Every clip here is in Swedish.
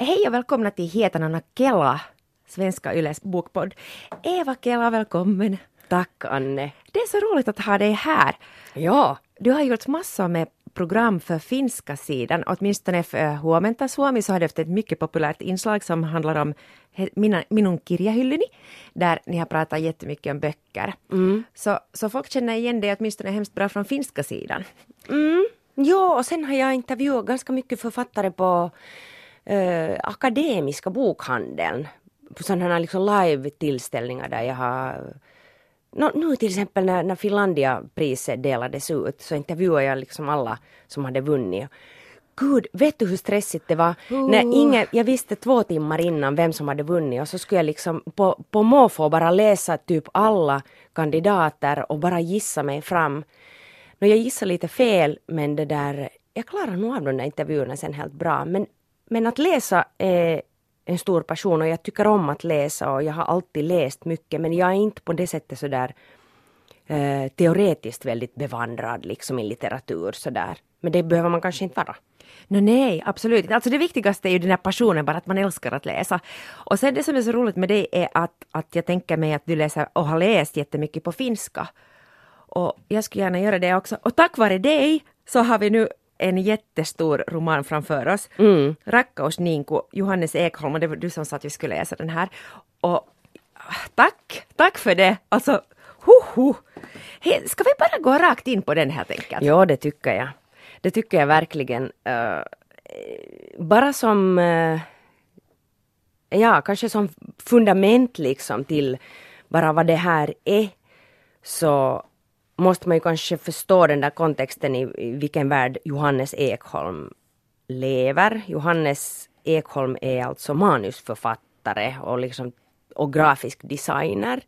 Hej och välkomna till Hetanarna Kela, Svenska Yles bokpodd. Eva Kela, välkommen. Tack Anne. Det är så roligt att ha dig här. Ja. Du har gjort massor med program för finska sidan, åtminstone för Huomenta Suomi så har du haft ett mycket populärt inslag som handlar om Minun kirjahyllini, där ni har pratat jättemycket om böcker. Mm. Så, så folk känner igen dig åtminstone hemskt bra från finska sidan. Mm. Ja, och sen har jag intervjuat ganska mycket författare på eh, akademiska bokhandeln. På sådana här liksom live-tillställningar där jag har No, nu till exempel när, när Finlandia-priset delades ut så intervjuade jag liksom alla som hade vunnit. Gud, vet du hur stressigt det var? Uh. När ingen, jag visste två timmar innan vem som hade vunnit och så skulle jag liksom på, på måfå bara läsa typ alla kandidater och bara gissa mig fram. Nå, jag gissade lite fel men det där, jag klarade nog av de där intervjuerna sen helt bra. Men, men att läsa är en stor passion och jag tycker om att läsa och jag har alltid läst mycket men jag är inte på det sättet sådär eh, teoretiskt väldigt bevandrad liksom i litteratur sådär. Men det behöver man kanske inte vara. No, nej, absolut inte. Alltså det viktigaste är ju den här passionen, bara att man älskar att läsa. Och sen det som är så roligt med dig är att, att jag tänker mig att du läser och har läst jättemycket på finska. Och jag skulle gärna göra det också. Och tack vare dig så har vi nu en jättestor roman framför oss. Mm. Rakkaus Ninku, Johannes Ekholm, och det var du som sa att vi skulle läsa den här. Och tack, tack för det. Alltså, hoho. Hey, ska vi bara gå rakt in på den helt enkelt? Ja, det tycker jag. Det tycker jag verkligen. Uh, bara som, uh, ja, kanske som fundament liksom till bara vad det här är, så måste man ju kanske förstå den där kontexten i, i vilken värld Johannes Ekholm lever. Johannes Ekholm är alltså manusförfattare och, liksom, och grafisk designer.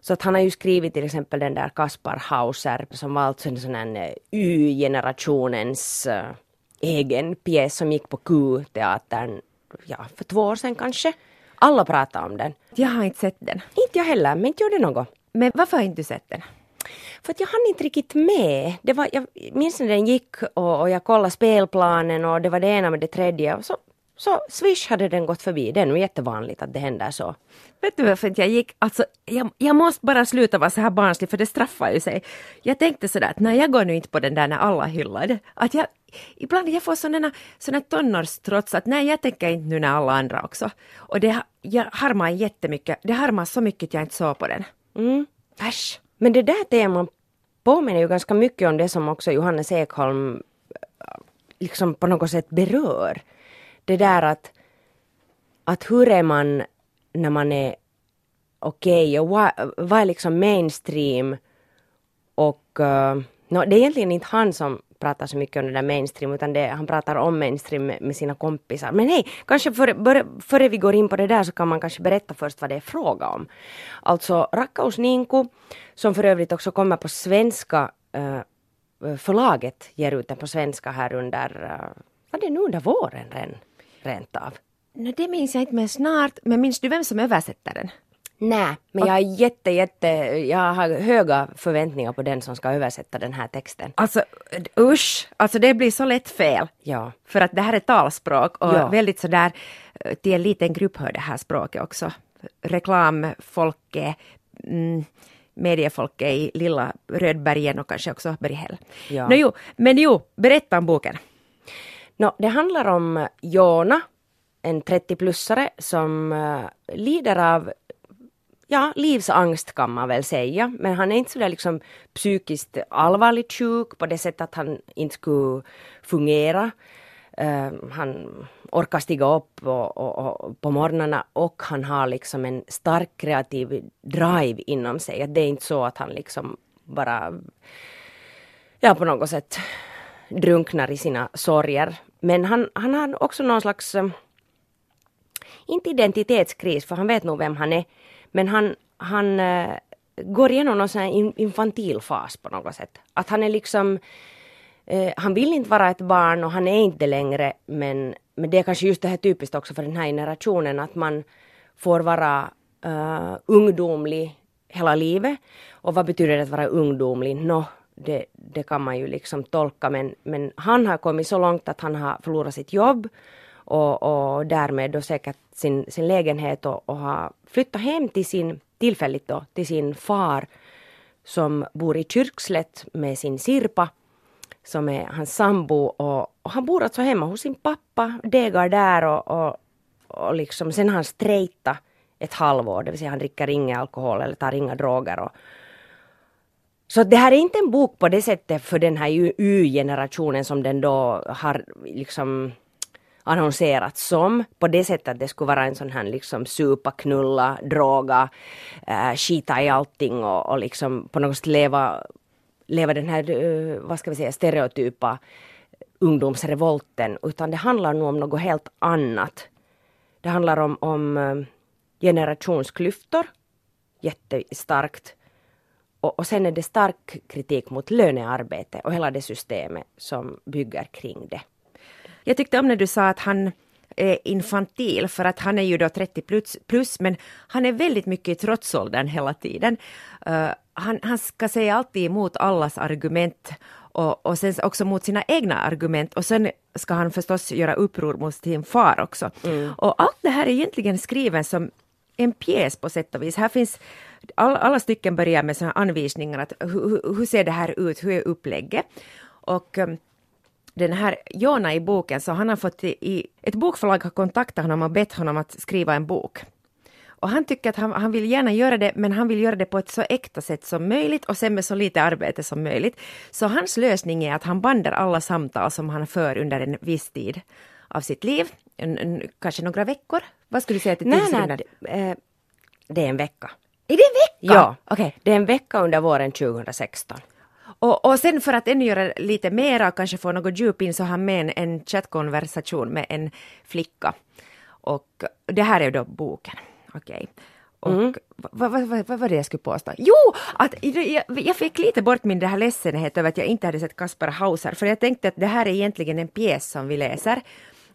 Så att han har ju skrivit till exempel den där Kaspar Hauser som var alltså en sån här eh, Y-generationens uh, egen pjäs som gick på Q-teatern ja, för två år sedan kanske. Alla pratade om den. Jag har inte sett den. Inte jag heller, men inte gjorde något. Men varför har inte du sett den? För att jag hann inte riktigt med. Det var, jag minns när den gick och, och jag kollade spelplanen och det var det ena med det tredje och så, så swish hade den gått förbi. Det är nog jättevanligt att det händer så. Vet du varför jag gick, alltså jag, jag måste bara sluta vara så här barnslig för det straffar ju sig. Jag tänkte sådär att nej jag går nu inte på den där när alla hyllar det. Att jag, ibland jag får sådana, sådana tonårstrots att nej jag tänker inte nu när alla andra också. Och det, jag harmar jättemycket, det harmar så mycket att jag inte såg på den. Mm. Äsch. Men det där temat påminner ju ganska mycket om det som också Johannes Ekholm eh, liksom på något sätt berör. Det där att, att hur är man när man är okej okay, och vad, vad är liksom mainstream och eh, uh, no, det är egentligen inte han som pratar så mycket om det där mainstream utan det, han pratar om mainstream med, med sina kompisar. Men hej, kanske före, före, före vi går in på det där så kan man kanske berätta först vad det är fråga om. Alltså Rakkaus Ninku, som för övrigt också kommer på svenska, eh, förlaget ger ut den på svenska här under, eh, vad det nu under våren rent av? No, det minns jag inte men snart, men minns du vem som översätter den? Nej, men jag är jätte, jätte, jag har höga förväntningar på den som ska översätta den här texten. Alltså usch, alltså det blir så lätt fel. Ja. För att det här är talspråk och ja. väldigt sådär eh, till en liten grupp hör det här språket också. Reklamfolket, mm, mediefolket i lilla Rödbergen och kanske också Berghäll. Ja. No, jo, men jo, berätta om boken. No, det handlar om Jona, en 30-plussare som uh, lider av ja, livsangst kan man väl säga. Men han är inte sådär liksom psykiskt allvarligt sjuk på det sättet att han inte skulle fungera. Uh, han orkar stiga upp och, och, och, på morgnarna och han har liksom en stark kreativ drive inom sig. Att det är inte så att han liksom bara ja, på något sätt drunknar i sina sorger. Men han, han har också någon slags, ehm, inte identitetskris för han vet nog vem han är, men han, han äh, går igenom någon sån här infantil fas på något sätt. Att han är liksom, äh, han vill inte vara ett barn och han är inte längre men, men det är kanske just det här typiskt också för den här generationen att man får vara äh, ungdomlig hela livet. Och vad betyder det att vara ungdomlig? Nå, det, det kan man ju liksom tolka men, men han har kommit så långt att han har förlorat sitt jobb och, och därmed då säkert sin, sin lägenhet och, och har flyttat hem till sin, tillfälligt då, till sin far som bor i Kyrkslätt med sin Sirpa som är hans sambo och, och han bor alltså hemma hos sin pappa, degar där och, och, och liksom sen har han strejta ett halvår, det vill säga han dricker ingen alkohol eller tar inga droger. Och, så det här är inte en bok på det sättet för den här U-generationen som den då har liksom annonserat som. På det sättet att det skulle vara en sån här liksom supa, knulla, droga, äh, skita i allting och, och liksom på något sätt leva, leva den här, uh, vad ska vi säga, stereotypa ungdomsrevolten. Utan det handlar nog om något helt annat. Det handlar om, om eh, generationsklyftor, jättestarkt. Och, och sen är det stark kritik mot lönearbete och hela det systemet som bygger kring det. Jag tyckte om när du sa att han är infantil för att han är ju då 30 plus, plus men han är väldigt mycket i trotsåldern hela tiden. Uh, han, han ska säga alltid emot allas argument och, och sen också mot sina egna argument och sen ska han förstås göra uppror mot sin far också. Mm. Och allt det här är egentligen skriven som en pjäs på sätt och vis. Här finns all, alla stycken börjar med såna anvisningar att hur, hur ser det här ut, hur är upplägget? Och um, den här Jona i boken, så han har fått i, ett bokförlag har kontaktat honom och bett honom att skriva en bok. Och han tycker att han, han vill gärna göra det, men han vill göra det på ett så äkta sätt som möjligt och sen med så lite arbete som möjligt. Så hans lösning är att han bandar alla samtal som han för under en viss tid av sitt liv, en, en, kanske några veckor. Vad skulle du säga till det, eh, det är en vecka. Är det en vecka? Ja, okay. det är en vecka under våren 2016. Och, och sen för att ännu göra lite mera och kanske få något djup in så har han med en, en chattkonversation med en flicka. Och det här är då boken. Okej. Okay. Och mm. vad, vad, vad, vad var det jag skulle påstå? Jo, att jag, jag fick lite bort min det här ledsenhet över att jag inte hade sett Kaspar Hauser, för jag tänkte att det här är egentligen en pjäs som vi läser.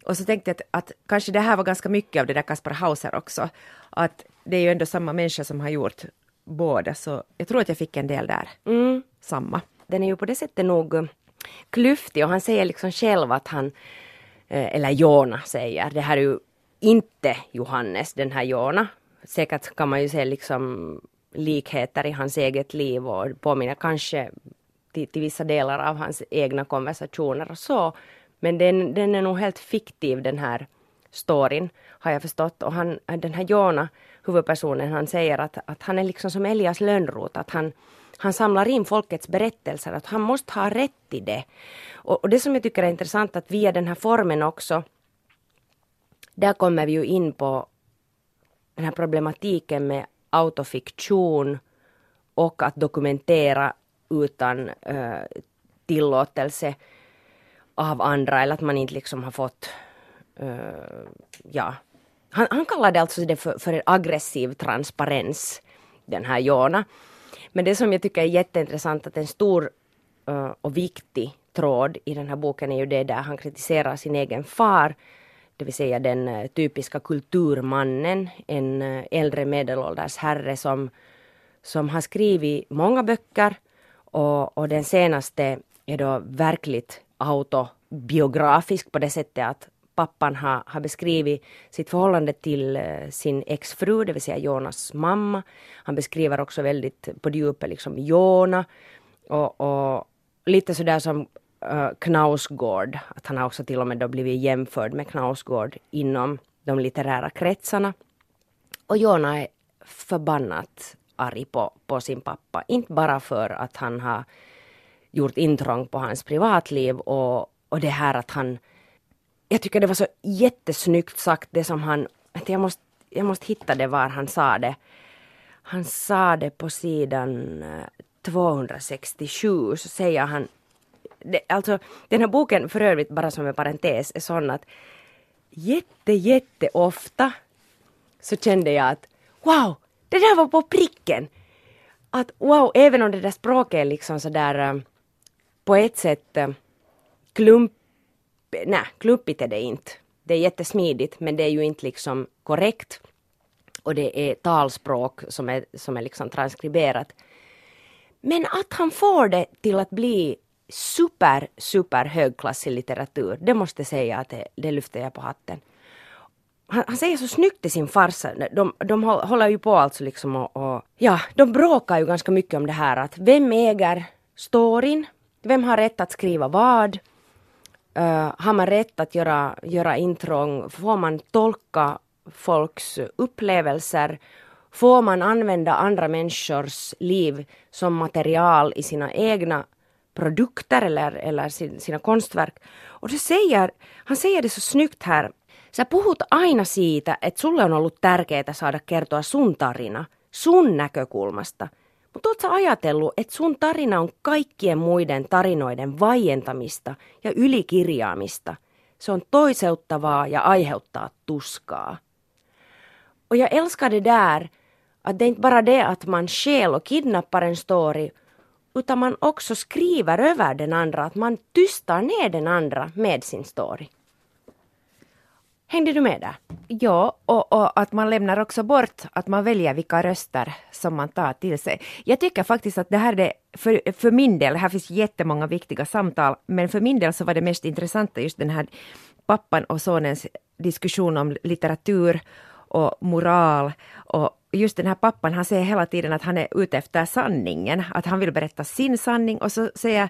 Och så tänkte jag att, att kanske det här var ganska mycket av det där Kaspar Hauser också. Att det är ju ändå samma människa som har gjort båda, så jag tror att jag fick en del där. Mm. Samma den är ju på det sättet nog eh, klyftig och han säger liksom själv att han, eh, eller Jona säger, det här är ju inte Johannes, den här Jona. Säkert kan man ju se liksom likheter i hans eget liv och påminner kanske till, till vissa delar av hans egna konversationer och så. Men den, den är nog helt fiktiv den här storyn har jag förstått. Och han, den här Jona, huvudpersonen, han säger att, att han är liksom som Elias Lönnroth, att han, han samlar in folkets berättelser, att han måste ha rätt i det. Och, och det som jag tycker är intressant att via den här formen också, där kommer vi ju in på den här problematiken med autofiktion och att dokumentera utan uh, tillåtelse av andra eller att man inte liksom har fått, uh, ja, han, han kallar det alltså det för, för en aggressiv transparens, den här Jona. Men det som jag tycker är jätteintressant att en stor uh, och viktig tråd i den här boken är ju det där han kritiserar sin egen far, det vill säga den uh, typiska kulturmannen, en uh, äldre medelålders herre som, som har skrivit många böcker och, och den senaste är då verkligt autobiografisk på det sättet att pappan har, har beskrivit sitt förhållande till eh, sin exfru, det vill säga Jonas mamma. Han beskriver också väldigt på djupet liksom Jona och, och lite sådär som uh, Knausgård, att han har också till och med då blivit jämförd med Knausgård inom de litterära kretsarna. Och Jona är förbannat arg på, på sin pappa, inte bara för att han har gjort intrång på hans privatliv och, och det här att han jag tycker det var så jättesnyggt sagt det som han, att jag måste, jag måste hitta det var han sa det. Han sa det på sidan eh, 267 så säger han, det, alltså den här boken för övrigt bara som en parentes är sån att jätte jätte ofta så kände jag att wow, det där var på pricken. Att wow, även om det där språket är liksom sådär eh, på ett sätt eh, klump nej, klumpigt är det inte. Det är jättesmidigt men det är ju inte liksom korrekt. Och det är talspråk som är, som är liksom transkriberat. Men att han får det till att bli super, super högklassig litteratur. Det måste jag säga att det, det lyfter jag på hatten. Han, han, säger så snyggt till sin farsa. De, de håller ju på alltså liksom och, och, ja, de bråkar ju ganska mycket om det här att vem äger storyn? Vem har rätt att skriva vad? Uh, har man rätt att göra, göra intrång? Får man tolka folks upplevelser? Får man använda andra människors liv som material i sina egna produkter eller, eller sin, sina konstverk? Och det säger, han säger det så snyggt här. Sä puhut aina siitä, että sulle on ollut tärkeää saada kertoa sun tarina, sun näkökulmasta. Mutta oot sä ajatellut, että sun tarina on kaikkien muiden tarinoiden vaientamista ja ylikirjaamista. Se on toiseuttavaa ja aiheuttaa tuskaa. Och jag älskar det där att det inte bara det att man stjäl och kidnappar en story utan man också skriver över den andra, att man tystar ner den andra med sin story. Hängde du med där? Ja, och, och, att man lämnar också bort att man väljer vilka röster som man tar till sig. Jag tycker faktiskt att det här är det, för, för min del, här finns jättemånga viktiga samtal, men för min del så var det mest intressanta just den här pappan och sonens diskussion om litteratur och moral. Och just den här pappan, han säger hela tiden att han är ute efter sanningen, att han vill berätta sin sanning och så säger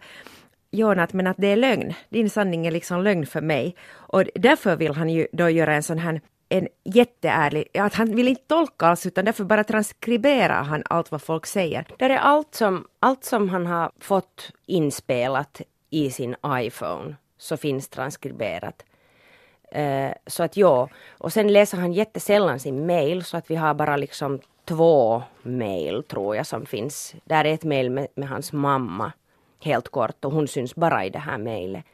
Jonat, men att det är lögn. Din sanning är liksom lögn för mig. Och därför vill han ju då göra en sån här en jätteärlig, att han vill inte tolka alls utan därför bara transkriberar han allt vad folk säger. Det är allt som, allt som han har fått inspelat i sin iPhone så finns transkriberat. Uh, så att ja, och sen läser han jättesällan sin mail så att vi har bara liksom två mail tror jag som finns. Där är ett mail med, med hans mamma helt kort och hon syns bara i det här mejlet.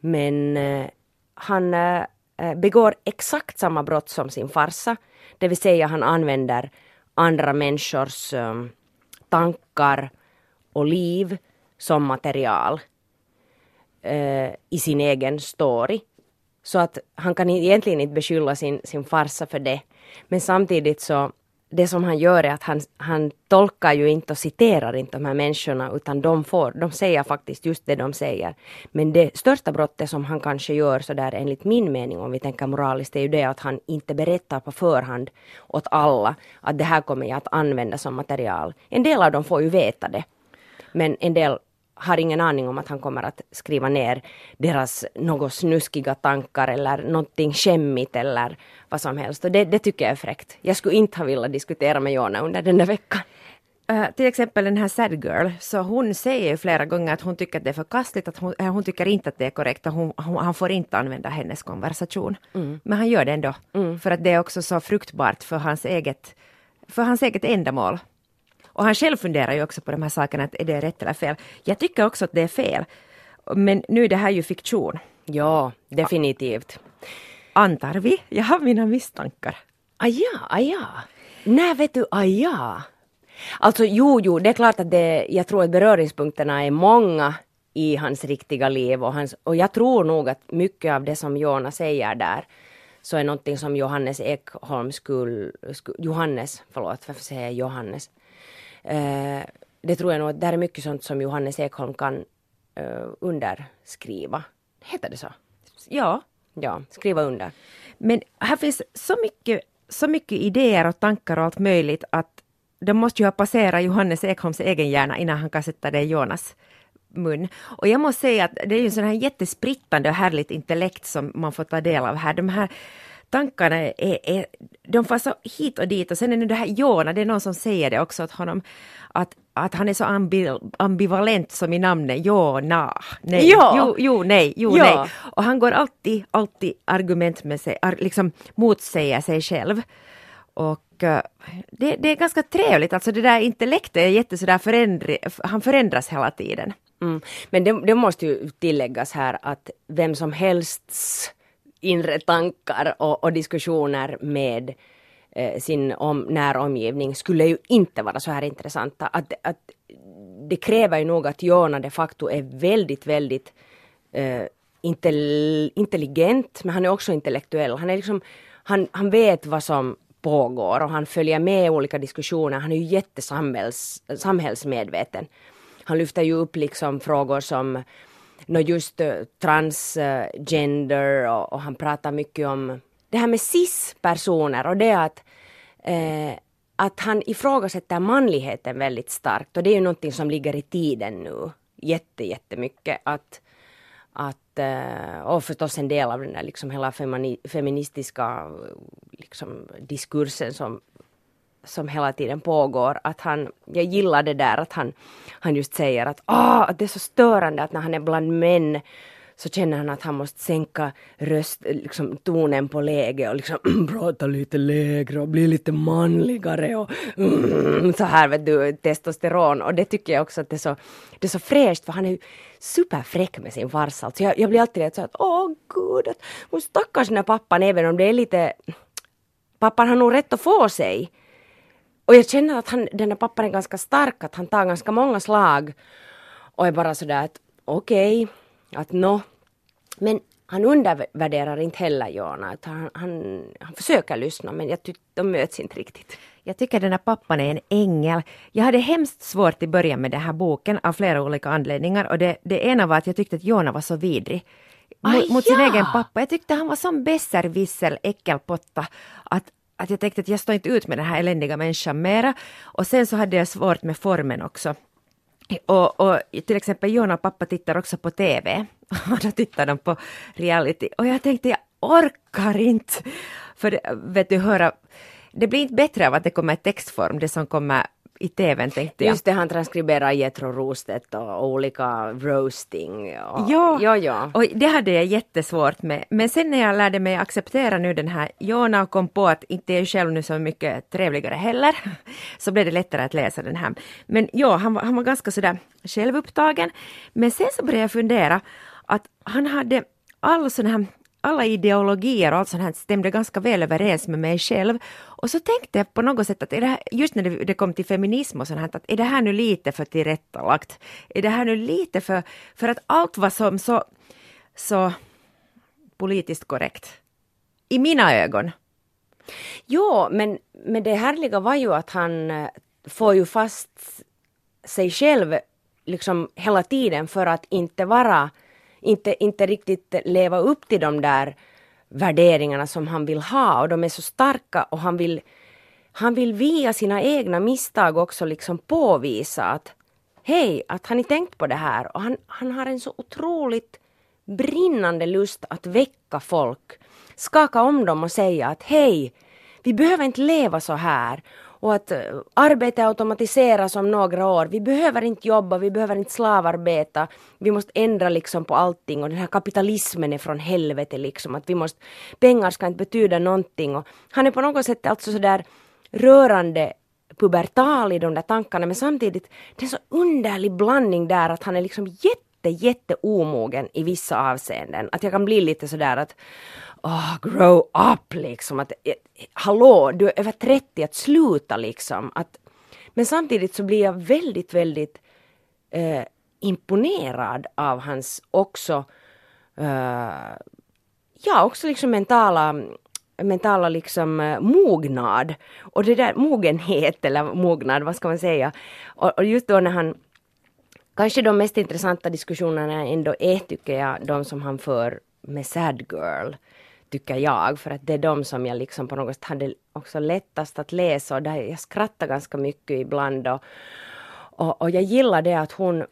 Men eh, han eh, eh, begår exakt samma brott som sin farsa, det vill säga han använder andra människors eh, tankar och liv som material eh, i sin egen story. Så att han kan egentligen inte beskylla sin, sin farsa för det. Men samtidigt så, det som han gör är att han, han tolkar ju inte och citerar inte de här människorna utan de, får, de säger faktiskt just det de säger. Men det största brottet som han kanske gör så där enligt min mening om vi tänker moraliskt är ju det att han inte berättar på förhand åt alla att det här kommer jag att använda som material. En del av dem får ju veta det. Men en del har ingen aning om att han kommer att skriva ner deras något snuskiga tankar eller någonting skämmigt eller vad som helst. Och det, det tycker jag är fräckt. Jag skulle inte ha velat diskutera med Jona under den där veckan. Uh, till exempel den här Sad Girl, så hon säger ju flera gånger att hon tycker att det är förkastligt, att hon, äh, hon tycker inte att det är korrekt, hon, hon, han får inte använda hennes konversation. Mm. Men han gör det ändå, mm. för att det är också så fruktbart för hans eget, för hans eget ändamål. Och han själv funderar ju också på de här sakerna, att är det rätt eller fel? Jag tycker också att det är fel. Men nu är det här ju fiktion. Ja, definitivt. Antar vi? Jag har mina misstankar. Aja, aja. Nej, vet du, aja. Alltså jo, jo, det är klart att det, jag tror att beröringspunkterna är många i hans riktiga liv och, hans, och jag tror nog att mycket av det som Jona säger där så är någonting som Johannes Ekholm skulle, skulle Johannes, förlåt varför säger jag Johannes? Eh, det tror jag nog att det här är mycket sånt som Johannes Ekholm kan eh, underskriva. Heter det så? Ja. Ja, skriva under. Men här finns så mycket, så mycket idéer och tankar och allt möjligt att de måste ju ha passerat Johannes Ekholms egen hjärna innan han kan sätta det i Jonas mun. Och jag måste säga att det är ju en sån här jättesprittande och härligt intellekt som man får ta del av här. De här tankarna är, är, de far så hit och dit och sen är det det här Jona, det är någon som säger det också åt honom, att, att han är så ambi, ambivalent som i namnet Jona, nej, ja. jo, jo, nej, jo, ja. nej. Och han går alltid, alltid argument med sig, liksom motsäger sig själv. Och uh, det, det, är ganska trevligt, alltså det där intellektet är jätte sådär förändri, han förändras hela tiden. Mm. Men det, det, måste ju tilläggas här att vem som helst inre tankar och, och diskussioner med eh, sin om, näromgivning skulle ju inte vara så här intressanta. Att, att, det kräver ju nog att Jona de facto är väldigt, väldigt eh, intelligent, men han är också intellektuell. Han, är liksom, han, han vet vad som pågår och han följer med i olika diskussioner. Han är ju jättesamhällsmedveten. han lyfter ju upp liksom frågor som no just eh, uh, transgender eh, och, och, han pratar mycket om det här med cis-personer och det att eh, att han ifrågasätter manligheten väldigt starkt och det är ju någonting som ligger i tiden nu jätte, jättemycket att att, eh, och förstås en del av den där liksom hela feministiska liksom, diskursen som, som hela tiden pågår. Att han, jag gillar det där att han, han just säger att, ah, att det är så störande att när han är bland män så känner han att han måste sänka röst, liksom tonen på läge och liksom prata lite lägre och bli lite manligare och mm, så här vet du, testosteron. Och det tycker jag också att det är så, det är så fräscht för han är ju superfräck med sin farsa. Alltså jag, jag blir alltid rätt så att åh gud, att, stackars den här pappan även om det är lite pappan har nog rätt att få sig. Och jag känner att han, den här pappan är ganska stark, att han tar ganska många slag och är bara sådär att okej, okay, att nå. Men han undervärderar inte heller Jona. Han, han, han försöker lyssna men jag tycker de möts inte riktigt. Jag tycker den här pappan är en ängel. Jag hade hemskt svårt i början med den här boken av flera olika anledningar och det, det ena var att jag tyckte att Jona var så vidrig. Mot, mot sin egen pappa. Jag tyckte han var som besserwissel äckelpotta. Att, att jag tänkte att jag står inte ut med den här eländiga människan mera. Och sen så hade jag svårt med formen också. Och, och, till exempel Jonna och pappa tittar också på TV. Och då tittar de på reality. Och jag tänkte, jag orkar inte. För vet du, höra, det blir inte bättre av att det kommer i textform, det som kommer i tvn tänkte jag. Just det, han transkriberar Jethro Rostedt och, olika roasting. Och, ja, ja, ja, och det hade jag jättesvårt med. Men sen när jag lärde mig acceptera nu den här Jona och kom på att inte jag själv nu så mycket trevligare heller, så blev det lättare att läsa den här. Men ja, han var, han var ganska sådär självupptagen. Men sen så började jag fundera att han hade all sån här alla ideologier och allt sånt här stämde ganska väl överens med mig själv. Och så tänkte jag på något sätt att är det här, just när det, det kom till feminism och sånt här, att är det här nu lite för tillrättalagt? Är det här nu lite för, för att allt var som så, så politiskt korrekt? I mina ögon. Jo, men, men det härliga var ju att han eh, får ju fast sig själv liksom hela tiden för att inte vara inte, inte riktigt leva upp till de där värderingarna som han vill ha. Och de är så starka och han vill, han vill via sina egna misstag också liksom påvisa att hej, att han inte tänkt på det här? Och han, han har en så otroligt brinnande lust att väcka folk, skaka om dem och säga att hej, vi behöver inte leva så här och att eh, arbete automatiseras om några år. Vi behöver inte jobba, vi behöver inte slavarbeta. Vi måste ändra liksom på allting och den här kapitalismen är från helvete liksom. Att vi måste, pengar ska inte betyda någonting. Och han är på något sätt alltså sådär rörande pubertal i de där tankarna men samtidigt det är en så underlig blandning där att han är liksom jätte jätte omogen i vissa avseenden. Att jag kan bli lite sådär att oh, grow up liksom. Att, eh, hallå, du är över 30, att sluta liksom. Att, men samtidigt så blir jag väldigt, väldigt eh, imponerad av hans också, eh, ja också liksom mentala mentala liksom eh, mognad. Och det där mogenhet eller mognad, vad ska man säga? Och, och, just då när han Kanske de mest intressanta diskussionerna ändå är tycker jag de som han för med Sad Girl tycker jag, för att det är de som jag liksom på något sätt hade också lättast att läsa och där jag skrattar ganska mycket ibland och, och, och jag gillar det att hon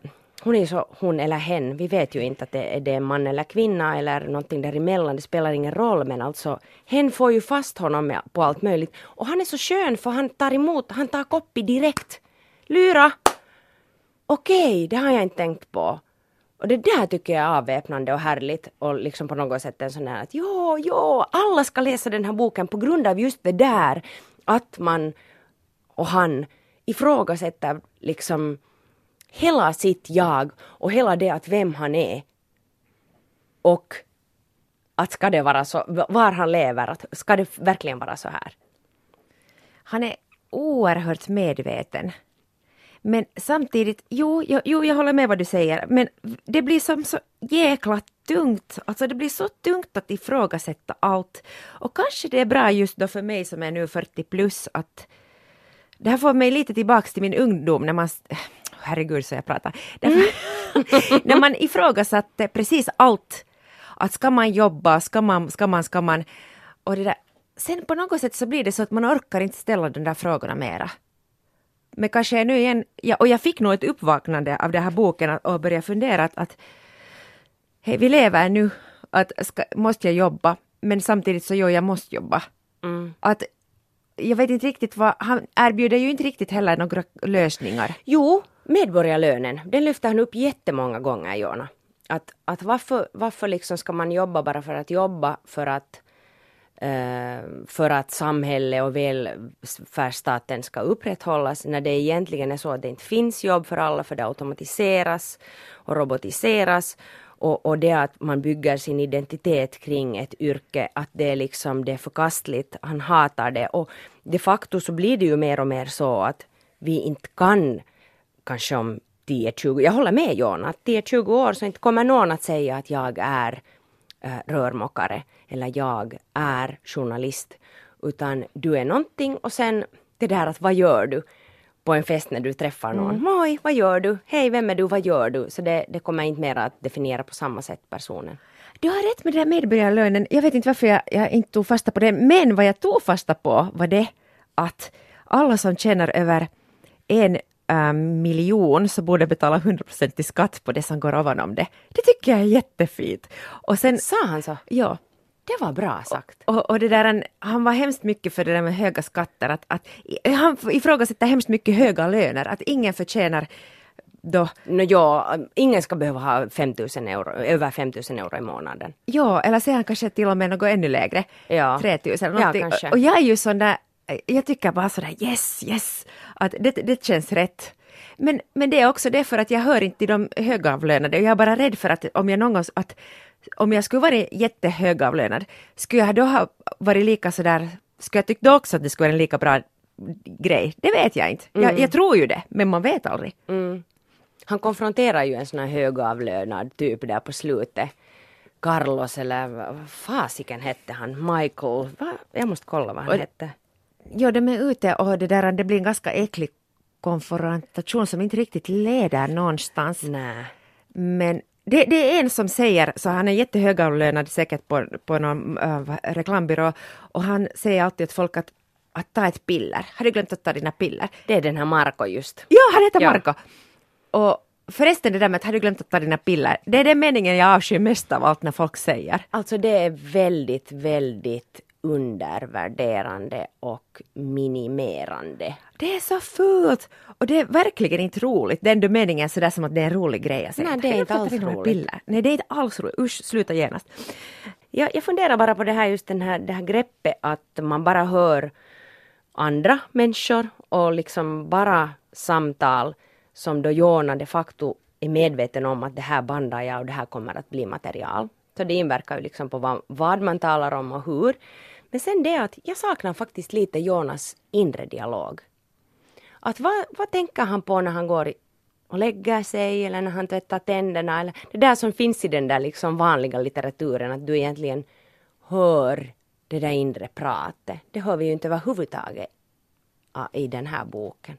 hon är så, hon eller hen, vi vet ju inte att det är, det en man eller kvinna eller någonting däremellan, det spelar ingen roll men alltså hen får ju fast honom på allt möjligt och han är så skön för han tar emot, han tar koppi direkt. Lyra! Okej, okay, det har jag inte tänkt på. Och det där tycker jag är avväpnande och härligt och liksom på något sätt en sån här att jo, jo, alla ska läsa den här boken på grund av just det där att man och han ifrågasätter liksom hela sitt jag och hela det att vem han är. Och att ska det vara så, var han lever, att ska det verkligen vara så här? Han är oerhört medveten men samtidigt, jo, jo, jo, jag håller med vad du säger, men det blir som så jäkla tungt. Alltså det blir så tungt att ifrågasätta allt. Och kanske det är bra just då för mig som är nu 40 plus att det här får mig lite tillbaks till min ungdom när man herregud så jag pratar. Därför, när man ifrågasatte precis allt, att ska man jobba, ska man, ska man, ska man, och det där, sen på något sätt så blir det så att man orkar inte ställa de där frågorna mera. Men kanske nu igen, ja, och jag fick nog ett uppvaknande av den här boken och började fundera att, att hej, vi lever nu, att ska, måste jag jobba, men samtidigt så jo, jag måste jobba. Mm. Att jag vet inte riktigt vad, han erbjuder ju inte riktigt heller några lösningar. Jo, medborgarlönen, den lyfter han upp jättemånga gånger, Jona. Att, att varför, varför liksom ska man jobba bara för att jobba, för att, Eh, för att samhället och välfärdsstaten ska upprätthållas, när det egentligen är så att det inte finns jobb för alla, för det automatiseras och robotiseras. Och, och det att man bygger sin identitet kring ett yrke, att det är liksom det är förkastligt, han hatar det. Och de facto så blir det ju mer och mer så att vi inte kan, kanske om 10-20, jag håller med Jon, att 10-20 år så inte kommer någon att säga att jag är äh, rörmokare eller jag är journalist. Utan du är någonting och sen det där att vad gör du? på en fest när du träffar någon. Mm. Moj, vad gör du? Hej, vem är du? Vad gör du? Så det, det kommer inte mer att definiera på samma sätt personen. Du har rätt med den där medborgarlönen. Jag vet inte varför jag, jag inte tog fasta på det. Men vad jag tog fasta på var det att alla som tjänar över en äh, miljon så borde betala 100% i skatt på det som går ovanom det. Det tycker jag är jättefint. Och sen, Sa han så? Ja. Det var bra sagt. Och, och det där, han var hemskt mycket för det där med höga skatter. Att, att, han ifrågasätter hemskt mycket höga löner, att ingen förtjänar då... No, ja, ingen ska behöva ha 5 000 euro, över 5 000 euro i månaden. Ja, eller säger han kanske till och med något ännu lägre. Ja. 3 000. Ja, kanske. Och jag är ju sån där, jag tycker bara sådär yes, yes, att det, det känns rätt. Men, men det är också det för att jag hör inte till de högavlönade och jag är bara rädd för att om jag någon gång, att om jag skulle varit jättehögavlönad, skulle jag då ha varit lika sådär, skulle jag tyckt också att det skulle vara en lika bra grej? Det vet jag inte. Mm. Jag, jag, tror ju det, men man vet aldrig. Mm. Han konfronterar ju en sån här högavlönad typ där på slutet. Carlos eller vad fasiken hette han? Michael? Va? Jag måste kolla vad han och, hette. Ja, de är ute och det där, det blir en ganska äcklig konfrontation som inte riktigt leder någonstans. Nej. Men det, det, är en som säger, så han är jättehögavlönad säkert på, på någon äh, reklambyrå och han säger alltid till folk att, att ta ett piller. Har du glömt att ta dina piller? Det är den här Marco just. Ja, han heter ja. Marco. Och förresten det där med att har du glömt att ta dina piller, det är den meningen jag avskyr mest av allt när folk säger. Alltså det är väldigt, väldigt undervärderande och minimerande. Det är så fult! Och det är verkligen inte roligt. Det är ändå meningen sådär som att det är en rolig grej att säga. Nej, det är inte alls roligt. Piller. Nej, det är inte alls roligt. Usch, sluta genast. Jag, jag funderar bara på det här just den här, det här greppet att man bara hör andra människor och liksom bara samtal som då Jona de facto är medveten om att det här bandar jag och det här kommer att bli material. Så det inverkar ju liksom på vad, vad man talar om och hur. Men sen det att jag saknar faktiskt lite Jonas inre dialog. Att vad, vad tänker han på när han går och lägger sig eller när han tvättar tänderna eller det där som finns i den där liksom vanliga litteraturen att du egentligen hör det där inre pratet. Det hör vi ju inte överhuvudtaget i den här boken.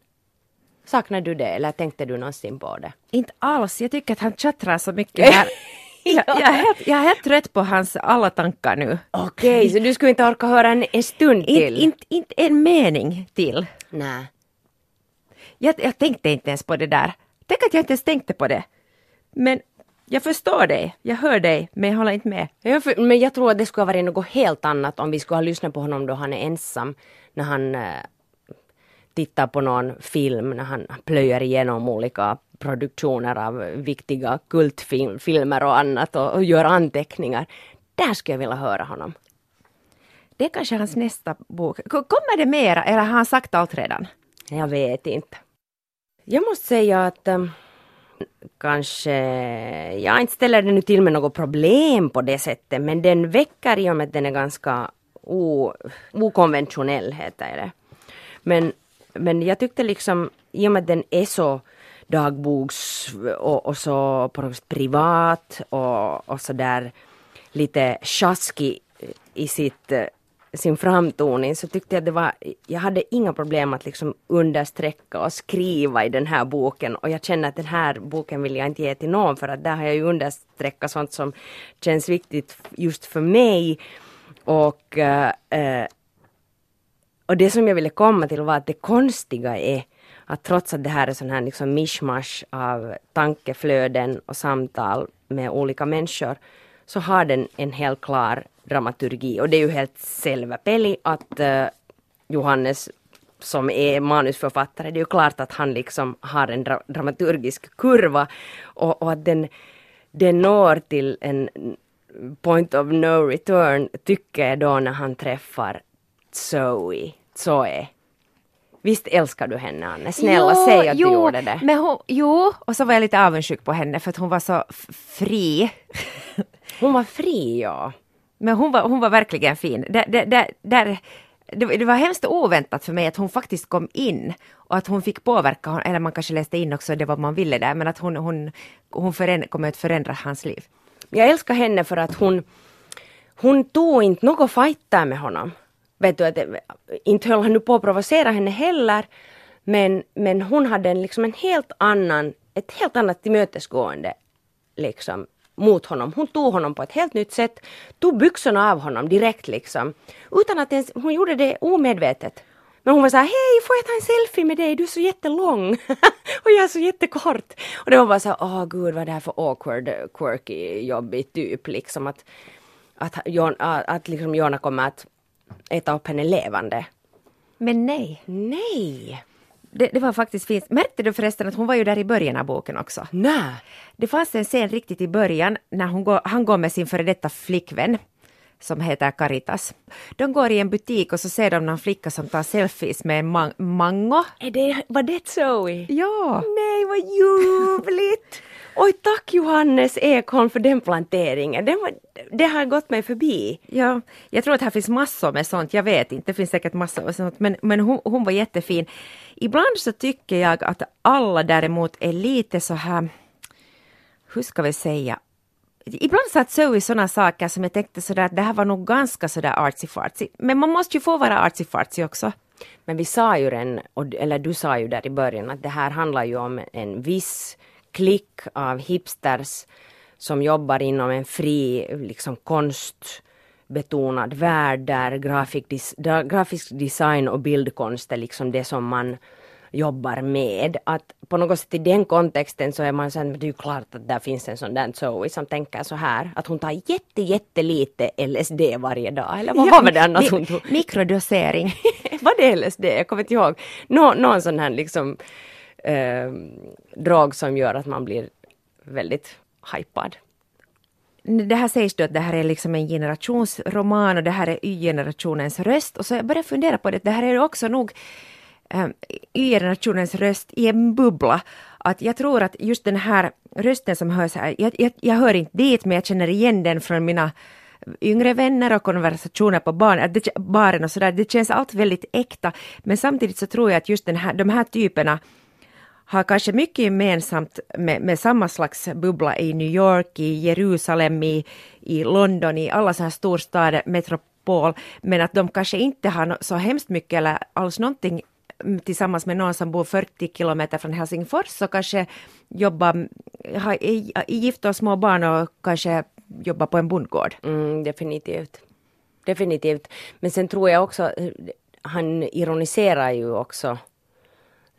Saknar du det eller tänkte du någonsin på det? Inte alls. Jag tycker att han tjattrar så mycket här. jag, jag, är helt, jag är helt trött på hans alla tankar nu. Okej, okay, så du skulle inte orka höra en, en stund till? Inte, inte, inte en mening till. Nej. Jag, jag tänkte inte ens på det där. Tänk att jag inte ens tänkte på det. Men jag förstår dig, jag hör dig, men jag håller inte med. Jag för, men jag tror att det skulle ha varit något helt annat om vi skulle ha lyssnat på honom då han är ensam. När han äh, tittar på någon film, när han plöjer igenom olika produktioner av viktiga kultfilmer och annat och, och gör anteckningar. Där skulle jag vilja höra honom. Det är kanske hans nästa bok. Kommer det mera eller har han sagt allt redan? Jag vet inte. Jag måste säga att um, kanske jag inte ställer det nu till med något problem på det sättet men den väcker i och med att den är ganska o, okonventionell heter det. Men, men jag tyckte liksom i och med att den är så dagboks och, och så på något sätt privat och, och så där lite sjaskig eh, i sitt eh, sin framtoning så tyckte jag att det var, jag hade inga problem att liksom understräcka och skriva i den här boken och jag känner att den här boken vill jag inte ge till någon för att där har jag ju understreckat sånt som känns viktigt just för mig. Och, eh, och det som jag ville komma till var att det konstiga är att trots att det här är sån här liksom mishmash av tankeflöden och samtal med olika människor så har den en helt klar dramaturgi och det är ju helt själva peli att uh, Johannes som är manusförfattare, det är ju klart att han liksom har en dra dramaturgisk kurva och, och att den, den når till en point of no return tycker jag då när han träffar Zoe, Zoe. Visst älskar du henne Anne? Snälla jo, säg att jo, du gjorde det. Men hon, jo, och så var jag lite avundsjuk på henne för att hon var så fri. hon var fri ja. Men hon var, hon var verkligen fin. Där, där, där, det, det, var hemskt oväntat för mig att hon faktiskt kom in och att hon fick påverka, eller man kanske läste in också det vad man ville där, men att hon, hon, hon föränd, kommer att förändra hans liv. Jag älskar henne för att hon, hon tog inte något fighter med honom. Vet du, att, eh, inte höll han nu på att provocera henne heller, men, men hon hade en, liksom en helt annan, ett helt annat tillmötesgående liksom mot honom. Hon tog honom på ett helt nytt sätt, tog byxorna av honom direkt liksom. Utan att ens, hon gjorde det omedvetet. Men hon var så här, hej får jag ta en selfie med dig, du är så jättelång och jag är så jättekort. Och det var bara så här, åh gud vad är det här för awkward, quirky, jobbig typ liksom att, att, Jon, att, att liksom Jonna kommer att äta upp henne levande. Men nej. Nej! Det, det, var faktiskt fint. Märkte du förresten att hon var ju där i början av boken också? Nej. Det fanns en scen riktigt i början när hon går, han går med sin före detta flickvän som heter Caritas. De går i en butik och så ser de någon flicka som tar selfies med en man mango. Är det, var det Zoe? Ja! Nej, vad ljuvligt! Oj, tack Johannes Ekholm för den planteringen. Den var, det har gått mig förbi. Ja, jag tror att här finns massor med sånt. Jag vet inte, det finns säkert massor med sånt. Men, men hon, hon var jättefin. Ibland så tycker jag att alla däremot är lite så här, hur ska vi säga, Ibland satt Zoe sådana saker som jag tänkte sådär att det här var nog ganska sådär artsy-fartsy. Men man måste ju få vara artsy-fartsy också. Men vi sa ju den, eller du sa ju där i början att det här handlar ju om en viss klick av hipsters som jobbar inom en fri liksom konstbetonad värld där grafisk, grafisk design och bildkonst är liksom det som man jobbar med. Att på något sätt i den kontexten så är man sen, det är ju klart att där finns en sån där Zoe som tänker så här att hon tar jätte jättelite LSD varje dag. Eller vad ja, var det annars hon tog? Mikrodosering. var det LSD? Jag kommer inte ihåg. Nå, någon sån här liksom eh, drag som gör att man blir väldigt hypad. Det här sägs då att det här är liksom en generationsroman och det här är Y-generationens röst och så jag började fundera på det, det här är också nog ehm, Y-generationens röst i en bubbla. Att jag tror att just den här rösten som hörs här, jag, jag, jag hör inte dit men jag känner igen den från mina yngre vänner och konversationer på barn, det, baren och sådär. Det känns allt väldigt äkta. Men samtidigt så tror jag att just den här, de här typerna har kanske mycket gemensamt med, med samma slags bubbla i New York, i Jerusalem, i, i London, i alla så här storstäder, metropol, men att de kanske inte har så hemskt mycket eller alls någonting mm, tillsammans med någon som bor 40 kilometer från Helsingfors och kanske jobbar, har, är gift och små barn och kanske jobbar på en bondgård. Mm, definitivt. Definitivt. Men sen tror jag också, eh, han ironiserar ju också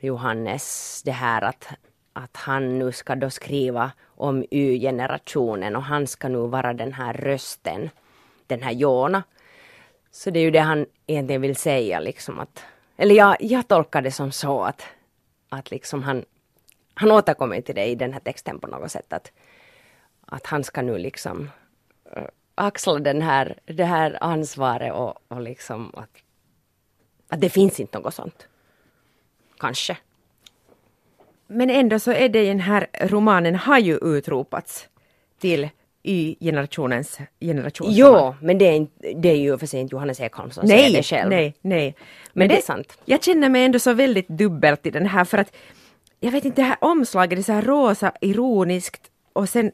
Johannes det här att, att han nu ska då skriva om Y-generationen och han ska nu vara den här rösten, den här Jona. Så det är ju det han egentligen vill säga liksom att, eller jag, jag tolkar det som så att, att liksom han, han återkommer till det i den här texten på något sätt att, att han ska nu liksom eh, axla den här, det här ansvaret och, och liksom att, att det finns inte något sånt. Kanske. Men ändå så är det den här romanen har ju utropats till Y-generationens generationsroman. Jo, men det är, det är ju för sig inte Johannes Ekholm som nej, säger det själv. Nej, nej. Men, men det, det, är sant. Jag känner mig ändå så väldigt dubbelt i den här för att jag vet inte, det här omslaget är så här rosa, ironiskt och sen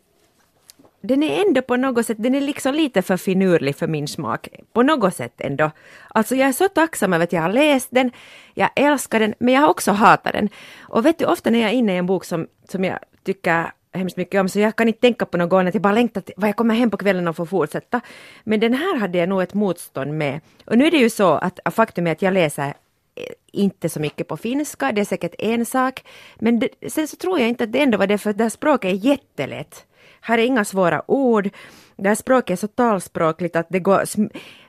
den är ändå på något sätt, den är liksom lite för finurlig för min smak. På något sätt ändå. Alltså jag är så tacksam över att jag har läst den, jag älskar den, men jag har också hatat den. Och vet du, ofta när jag är inne i en bok som, som jag tycker hemskt mycket om, så jag kan inte tänka på något annat, jag bara längtar till vad jag kommer hem på kvällen och får fortsätta. Men den här hade jag nog ett motstånd med. Och nu är det ju så att faktum är att jag läser eh, inte så mycket på finska, det är säkert en sak. Men det, sen så tror jag inte att det ändå var det, för det här språket är jättelätt. Här är inga svåra ord. Det här språket är så talspråkligt att det går...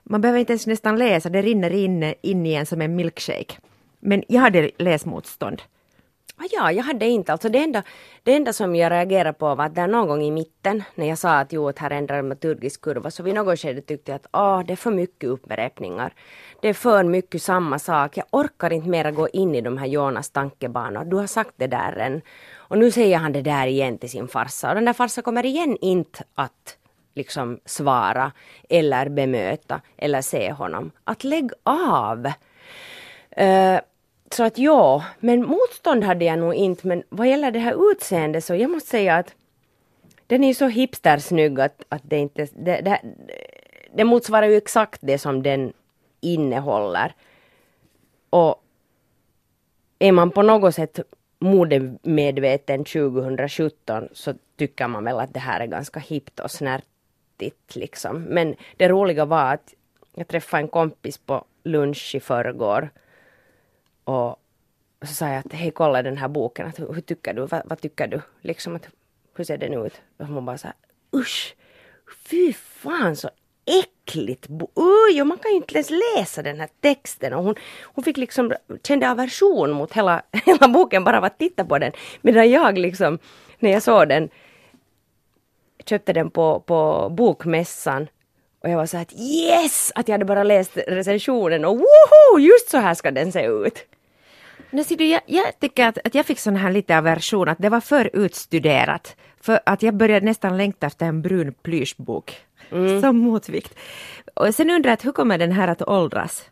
Man behöver inte ens nästan läsa, det rinner in, in i en som en milkshake. Men jag hade läsmotstånd. Ah, ja, jag hade inte. Alltså det, enda, det enda som jag reagerade på var att där någon gång i mitten, när jag sa att jo, att här ändrar dramaturgisk kurva, så vid något skede tyckte jag att ah, det är för mycket upprepningar. Det är för mycket samma sak. Jag orkar inte mera gå in i de här Jonas tankebanor. Du har sagt det där än. Och nu säger han det där igen till sin farsa. Och den där farsa kommer igen inte att liksom svara eller bemöta eller se honom. Att lägg av! Uh, så att ja, men motstånd hade jag nog inte. Men vad gäller det här utseendet så jag måste säga att den är så hipstersnygg att, att det inte... Det, det, det motsvarar ju exakt det som den innehåller. Och är man på något sätt modemedveten 2017 så tycker man väl att det här är ganska hippt och snärtigt liksom. Men det roliga var att jag träffade en kompis på lunch i förrgår och så sa jag att hej kolla den här boken, att, hur, tycker du, vad, vad, tycker du, liksom att hur ser den ut? Och hon bara så här, usch, fy fan så äckligt. Oj, och man kan ju inte ens läsa den här texten. Och hon, hon fick liksom, kände aversion mot hela, hela boken bara av att titta på den. Medan jag liksom, när jag såg den, köpte den på, på bokmässan och jag var så att yes! Att jag hade bara läst recensionen och woho! Just så här ska den se ut. Nu ser du, jag, jag tycker att, att jag fick sån här lite aversion, att det var för utstuderat. För att jag började nästan längta efter en brun plyschbok. Mm. Som motvikt. Och sen undrar jag, hur kommer den här att åldras?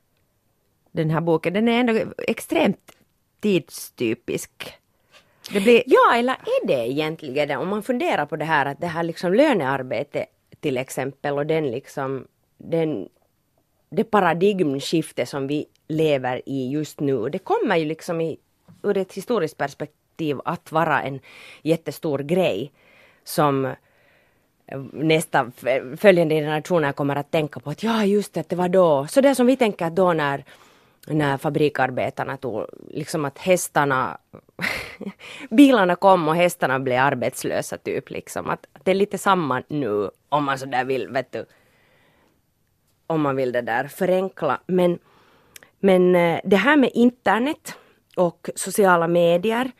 Den här boken, den är ändå extremt tidstypisk. Blir... Ja, eller är det egentligen det? Om man funderar på det här att det här liksom lönearbete till exempel och den liksom den, det paradigmskifte som vi lever i just nu, det kommer ju liksom i, ur ett historiskt perspektiv att vara en jättestor grej som Eh, nästa följande generationer kommer att tänka på att ja just det, det var då, så det som vi tänker att då när när fabrikarbetarna tog, liksom att hästarna, bilarna kom och hästarna blev arbetslösa typ liksom. Att, det är lite samma nu om man sådär vill, vet du, om man vill det där förenkla. Men, men eh, det här med internet och sociala medier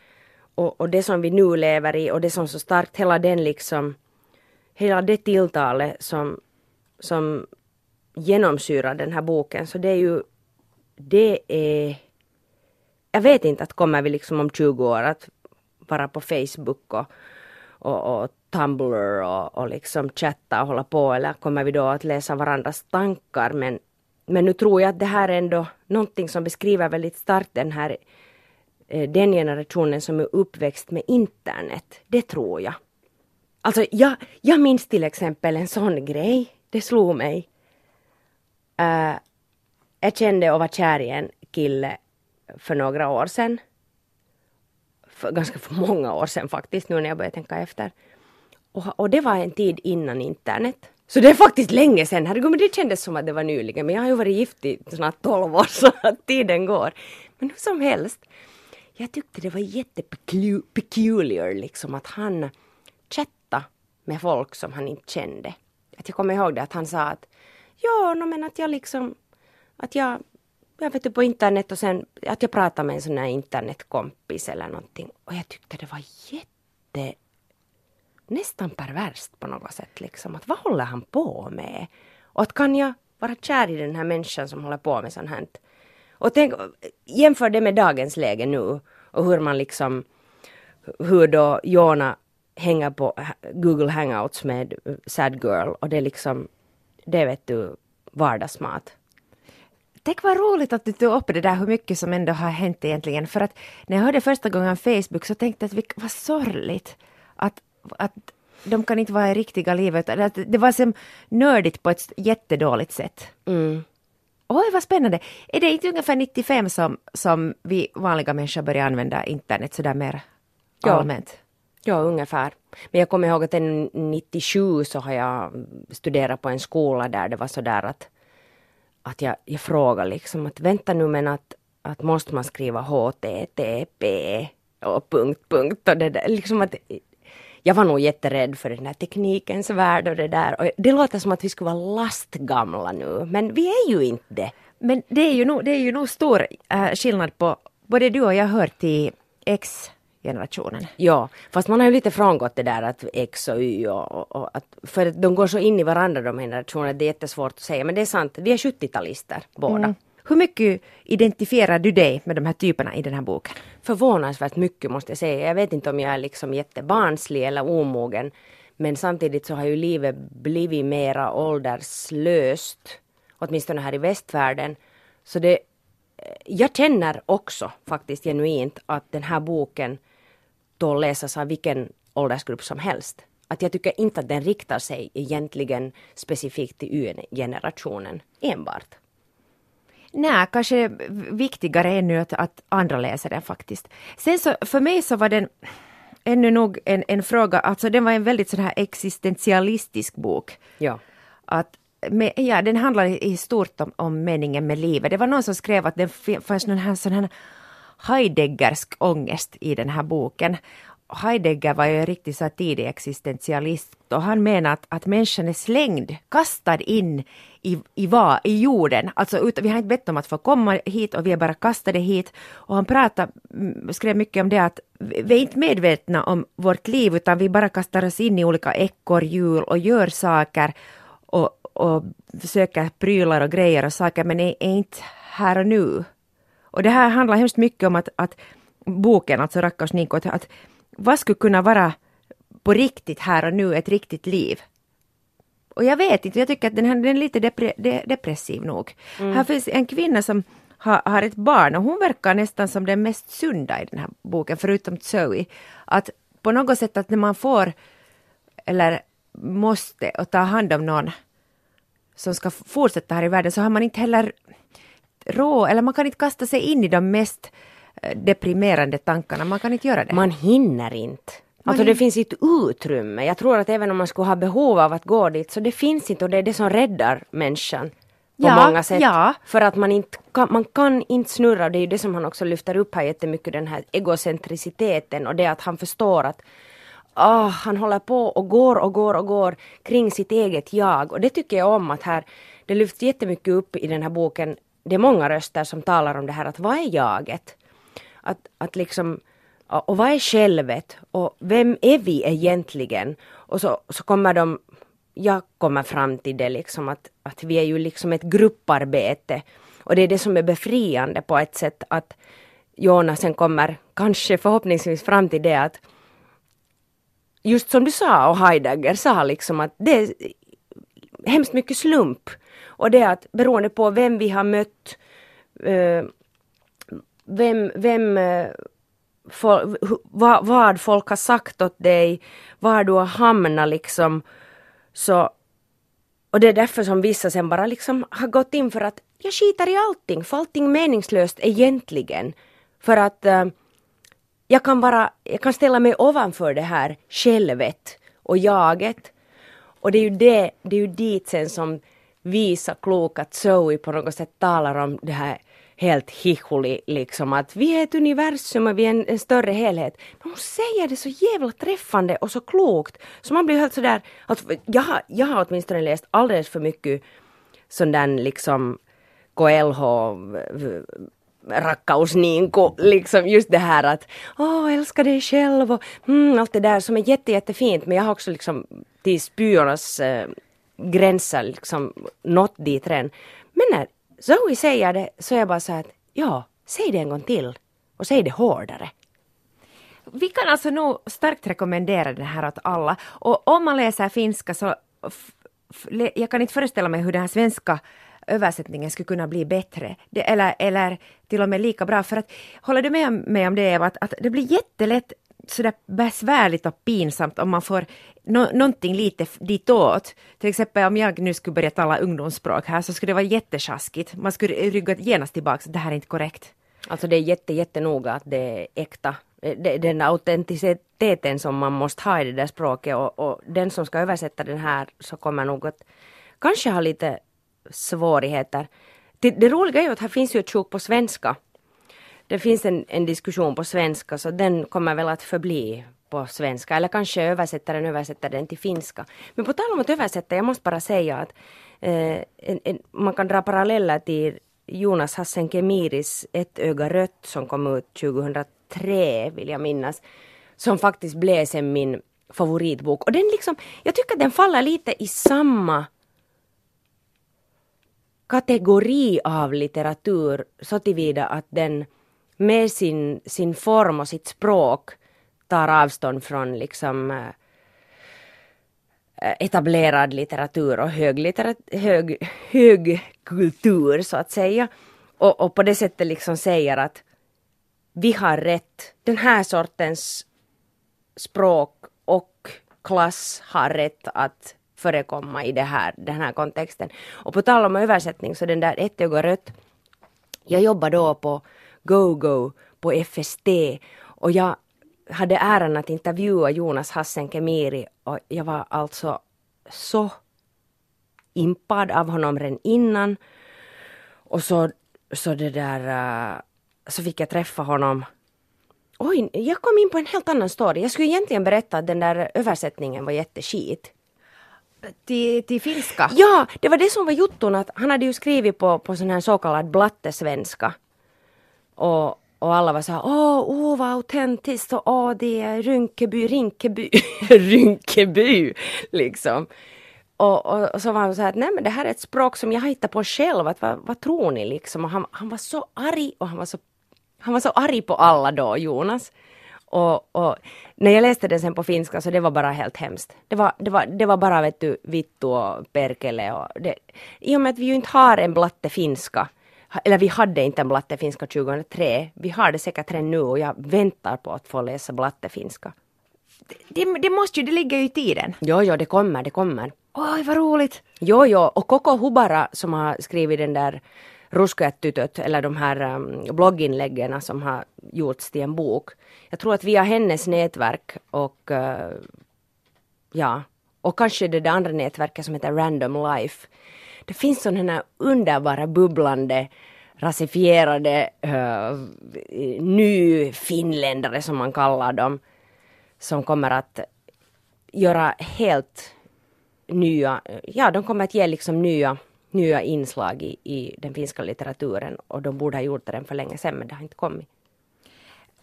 och, och det som vi nu lever i och det som så starkt, hela den liksom, hela det tilltalet som, som genomsyrar den här boken, så det är ju det är... Jag vet inte att kommer vi liksom om 20 år att vara på Facebook och, och, och Tumblr och, och liksom chatta och hålla på eller kommer vi då att läsa varandras tankar men, men nu tror jag att det här är ändå någonting som beskriver väldigt starkt den här eh, den generationen som är uppväxt med internet. Det tror jag. Alltså jag, jag minns till exempel en sån grej. Det slog mig. Uh, jag kände och var kär i en kille för några år sedan. För, ganska för många år sedan faktiskt, nu när jag börjar tänka efter. Och, och det var en tid innan internet. Så det är faktiskt länge sedan, herregud, men det kändes som att det var nyligen. Men jag har ju varit gift i snart 12 år så tiden går. Men hur som helst. Jag tyckte det var jättepeculiar liksom att han chattade med folk som han inte kände. Att jag kommer ihåg det att han sa att ja, no, men att jag liksom att jag, jag vet på internet och sen att jag pratade med en sån här internetkompis eller någonting. Och jag tyckte det var jätte nästan perverst på något sätt liksom. Att vad håller han på med? Och att kan jag vara kär i den här människan som håller på med sånt här? Och tänk, jämför det med dagens läge nu och hur man liksom hur då Jona hänger på Google Hangouts med Sad Girl och det är liksom det vet du vardagsmat. Tänk vad roligt att du tog upp det där hur mycket som ändå har hänt egentligen. För att när jag hörde första gången Facebook så tänkte jag att vad sorgligt att, att de kan inte vara i riktiga livet. Det, det var som nördigt på ett jättedåligt sätt. Mm. Oj, vad spännande. Är det inte ungefär 95 som, som vi vanliga människor börjar använda internet sådär mer allmänt? Ja, Ja, ungefär. Men jag kommer ihåg att 97 så har jag studerat på en skola där det var sådär att, att jag, jag frågade liksom att vänta nu men att, att måste man skriva HTTP och punkt, punkt och det där. Liksom att, jag var nog jätterädd för den här teknikens värld och det där. Och det låter som att vi skulle vara lastgamla nu, men vi är ju inte det. Men det är ju nog, det är ju nog stor äh, skillnad på, både du och jag hör till X-generationen. Ja, fast man har ju lite frångått det där att X och Y och, och, och att, för att de går så in i varandra de generationerna, det är jättesvårt att säga, men det är sant, vi är 70-talister båda. Mm. Hur mycket identifierar du dig med de här typerna i den här boken? Förvånansvärt mycket måste jag säga. Jag vet inte om jag är liksom jättebarnslig eller omogen, men samtidigt så har ju livet blivit mera ålderslöst, åtminstone här i västvärlden. Så det, jag känner också faktiskt genuint att den här boken tål läsas av vilken åldersgrupp som helst. Att jag tycker inte att den riktar sig egentligen specifikt till Y-generationen enbart. Nej, kanske viktigare ännu att, att andra läser den faktiskt. Sen så, för mig så var den ännu nog en, en fråga, alltså den var en väldigt sån här existentialistisk bok. Ja. Att, med, ja, den handlar i, stort om, om meningen med livet. Det var någon som skrev att det fanns någon här, sån här Heideggersk ångest i den här boken. Heidegger var ju en riktig så tidig existentialist och han menar att, att människan är slängd, kastad in i, i, va, i jorden. Alltså ut, vi har inte bett om att få komma hit och vi är bara kastade hit. Och han pratade, mm, skrev mycket om det att vi är inte medvetna om vårt liv utan vi bara kastar oss in i olika ekorrhjul och gör saker och, och söker prylar och grejer och saker men är, är inte här och nu. Och det här handlar hemskt mycket om att, att boken, alltså Rackars Nico, att, att vad skulle kunna vara på riktigt här och nu, ett riktigt liv? Och jag vet inte, jag tycker att den, här, den är lite depre, de, depressiv nog. Här finns en kvinna som har, har ett barn och hon verkar nästan som den mest sunda i den här boken, förutom Zoe. Att på något sätt att när man får eller måste och ta hand om någon som ska fortsätta här i världen så har man inte heller råd, eller man kan inte kasta sig in i de mest eh, deprimerande tankarna. Man kan inte göra det. Man hinner inte. Man Alltså det finns inte utrymme. Jag tror att även om man skulle ha behov av att gå dit så det finns inte och det är det som räddar människan. På Ja, många sätt. ja. För att man inte kan, man kan inte snurra och det är ju det som han också lyfter upp här jättemycket den här egocentriciteten och det att han förstår att ah, han håller på och går och går och går kring sitt eget jag och det tycker jag om att här det lyfts jättemycket upp i den här boken. Det är många röster som talar om det här att vad är jaget? Att, att liksom, och vad är självet? Och vem är vi egentligen? Och så, så kommer de, jag kommer fram till det liksom att, att vi är ju liksom ett grupparbete. Och det är det som är befriande på ett sätt att Jonasen kommer kanske förhoppningsvis fram till det att just som du sa och Heidegger sa liksom att det är hemskt mycket slump. Och det är att beroende på vem vi har mött, eh, vem, vem eh, för, vad, vad folk har sagt åt dig, var du har hamnat liksom. Så, och det är därför som vissa sen bara liksom har gått in för att jag skiter i allting, för allting meningslöst egentligen. För att äh, jag kan bara, jag kan ställa mig ovanför det här självet och jaget. Och det är ju det, det är ju dit sen som visa kloka Zoe på något sätt talar om det här helt hihuli liksom att vi är ett universum och vi är en, en större helhet. Men hon säger det så jävla träffande och så klokt så man blir helt sådär, att jag, har- jag har åtminstone läst alldeles för mycket sån där liksom KLH rakkaus niin kuin, liksom just det här att åh, älska dig själv och mm, allt det där som är jätte, jättefint men jag har också liksom till spyornas eh, gränsa liksom nått dit redan. Men när Zoe säger det så är jag bara så att ja, säg det en gång till och säg det hårdare. Vi kan alltså nog starkt rekommendera den här åt alla. Och om man läser finska så jag kan inte föreställa mig hur den här svenska översättningen skulle kunna bli bättre. Det, eller, eller till och med lika bra. För att, håller du med mig om det Eva, att, att det blir jättelätt sådär besvärligt och pinsamt om man får no, någonting lite ditåt. Till exempel om jag nu skulle börja tala ungdomsspråk här så skulle det vara jättetjaskigt. Man skulle rygga genast tillbaka, det här är inte korrekt. Alltså det är jätte, jättenoga att det är äkta. Eh, det, den autenticiteten som man måste ha i det där språket och, och den som ska översätta den här så kommer nog att kanske ha lite svårigheter. Det, det roliga är ju att här finns ju ett sjok på svenska. Det finns en, en diskussion på svenska så den kommer väl att förbli på svenska eller kanske översättaren översätter den till finska. Men på tal om att översätta, jag måste bara säga att eh, en, en, man kan dra paralleller till Jonas Hassen Kemiris Ett öga rött som kom ut 2003 vill jag minnas. Som faktiskt blev sen min favoritbok. Och den liksom, jag tycker att den faller lite i samma kategori av litteratur så tillvida att den med sin, sin form och sitt språk tar avstånd från liksom äh, etablerad litteratur och hög, litteratur, hög, hög kultur så att säga. Och, och på det sättet liksom säger att vi har rätt, den här sortens språk och klass har rätt att förekomma i det här, den här kontexten. Och på tal om översättning så den där Ett öga rött, jag jobbade då på GoGo på FST och jag hade äran att intervjua Jonas Hassen Kemiri och jag var alltså så impad av honom redan innan. Och så, så det där, uh, så fick jag träffa honom. Oj, jag kom in på en helt annan story. Jag skulle egentligen berätta att den där översättningen var jätteskit. Till, till finska? Ja, det var det som var jotton att han hade ju skrivit på, på sån här så kallad blattesvenska. Och, och alla var så här, åh, åh vad autentiskt och åh, det är Rynkeby, Rinkeby, Rynkeby, liksom. Och, och, och, så var han så här, nej men det här är ett språk som jag har hittat på själv, att, vad, vad tror ni liksom? Och han, han var så arg och han var så, han var så arg på alla då, Jonas. Och, och, när jag läste den sen på finska så det var bara helt hemskt. Det var, det var, det var bara vet du, vittu och perkele och det, I och med att vi ju inte har en blatte finska eller vi hade inte en blattefinska 2003. Vi har det säkert redan nu och jag väntar på att få läsa blattefinska. Det, det måste ju, det ligger ju i tiden. Jo, jo, det kommer, det kommer. Oj, vad roligt! Jo, jo, och Koko Hubara som har skrivit den där Ruskojat eller de här um, blogginläggen som har gjorts till en bok. Jag tror att via hennes nätverk och uh, ja, och kanske det, det andra nätverket som heter Random Life det finns sådana här underbara bubblande rasifierade uh, ny-finländare som man kallar dem. Som kommer att göra helt nya, ja de kommer att ge liksom nya, nya inslag i, i den finska litteraturen och de borde ha gjort det för länge sedan men det har inte kommit.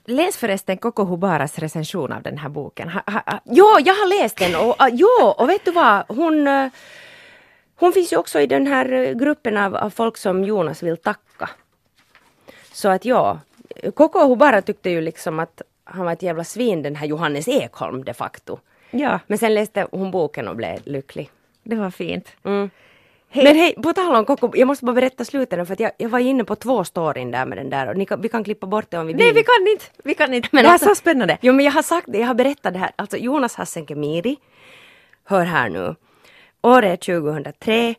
Läs förresten Koko Hubaras recension av den här boken. Ha, ha, jo, jag har läst den och, uh, jo, och vet du vad, hon uh, hon finns ju också i den här eh, gruppen av, av folk som Jonas vill tacka. Så att ja, Koko bara tyckte ju liksom att han var ett jävla svin den här Johannes Ekholm de facto. Ja. Men sen läste hon boken och blev lycklig. Det var fint. Mm. Hej. Men hej, på tal om Koko, jag måste bara berätta slutet för att jag, jag var inne på två storyn där med den där och kan, vi kan klippa bort det om vi vill. Nej, vi kan inte! Vi kan inte. Men det är alltså, så spännande. Jo, men jag har sagt det, jag har berättat det här. Alltså Jonas Hassan Kemiri, hör här nu. Året är 2003.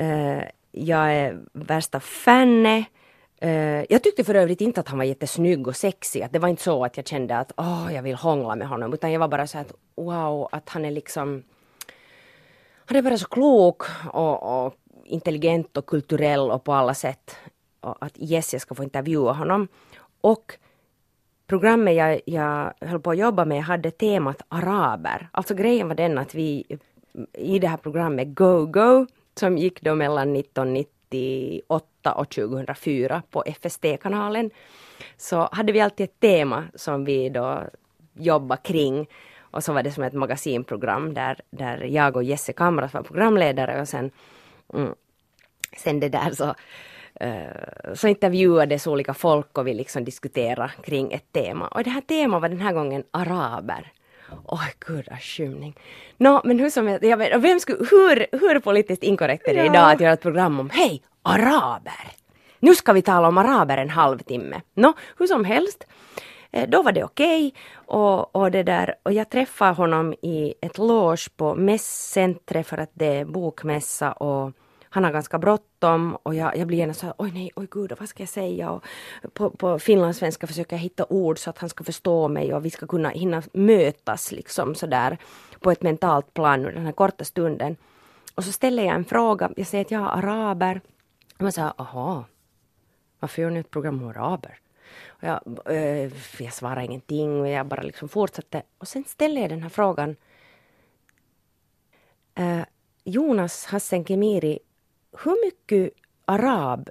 Uh, eh, jag är värsta fanne. Uh, eh, jag tyckte för övrigt inte att han var jättesnygg och sexig. Att det var inte så att jag kände att oh, jag vill hångla med honom. Utan jag var bara så att wow, att han är liksom... Han är bara så klok och, och intelligent och kulturell och på alla sätt. Och att yes, jag ska få intervjua honom. Och programmet jag, jag höll på att jobba med hade temat araber. Alltså grejen var den att vi i det här programmet Go Go som gick då mellan 1998 och 2004 på FST-kanalen så hade vi alltid ett tema som vi då jobbade kring och så var det som ett magasinprogram där, där jag och Jesse Kamras var programledare och sen, mm, sen det där så, uh, så intervjuades olika folk och vi liksom diskuterade kring ett tema. Och det här temat var den här gången araber. Oj, gud skymning. Nå, men hur som helst, jag vet, vem skulle, hur, hur politiskt inkorrekt är det ja. idag att göra ett program om, hej, araber! Nu ska vi tala om araber en halvtimme. Nå, hur som helst. eh, då var det okej. Okay. Och, och, och jag träffade honom i ett loge på mässcentret för att det är bokmässa och han har ganska bråttom och jag, jag blir gärna så här, oj nej, oj gud, vad ska jag säga? Och på, på finlandssvenska försöker jag hitta ord så att han ska förstå mig och vi ska kunna hinna mötas liksom sådär på ett mentalt plan under den här korta stunden. Och så ställer jag en fråga, jag säger att jag har araber. Och man säger, aha, varför gör ni ett program om araber? Och jag, äh, jag svarar ingenting och jag bara liksom fortsatte. Och sen ställer jag den här frågan. Äh, Jonas Hassen Kemiri, hur mycket arab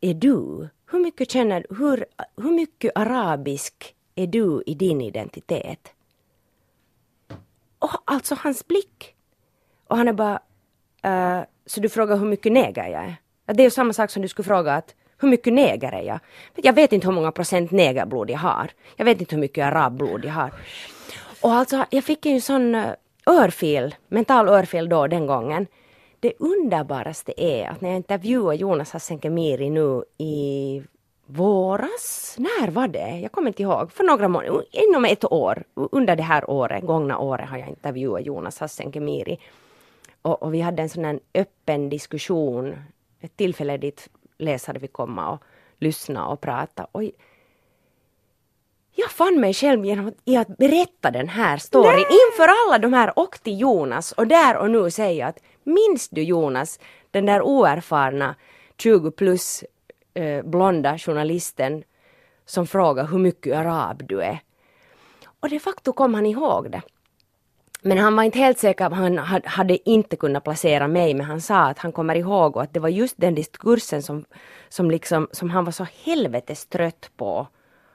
är du? Hur mycket känner hur, hur mycket arabisk är du i din identitet? Och alltså hans blick. Och han är bara, uh, så du frågar hur mycket neger jag är? Det är ju samma sak som du skulle fråga att hur mycket neger är jag? Jag vet inte hur många procent negerblod jag har. Jag vet inte hur mycket arabblod jag har. Och alltså, jag fick en sån eh, örfil, mental örfil då den gången. Det underbaraste är att när jag intervjuade Jonas Hassen Kemiri nu i våras, när var det? Jag kommer inte ihåg. För några månader, inom ett år, under det här året, gångna året har jag intervjuat Jonas Hassen Kemiri. Och, och, vi hade en sån här öppen diskussion, ett tillfälle dit läsare fick komma och lyssna och prata. Och jag fann mig själv genom att, i att berätta den här storyn Nej. inför alla de här och till Jonas och där och nu säga att minns du Jonas, den där oerfarna 20 plus eh, blonda journalisten som frågar hur mycket arab du är. Och de facto kom han ihåg det. Men han var inte helt säker, han hade inte kunnat placera mig, men han sa att han kommer ihåg och att det var just den diskursen som, som, liksom, som han var så helvetes trött på.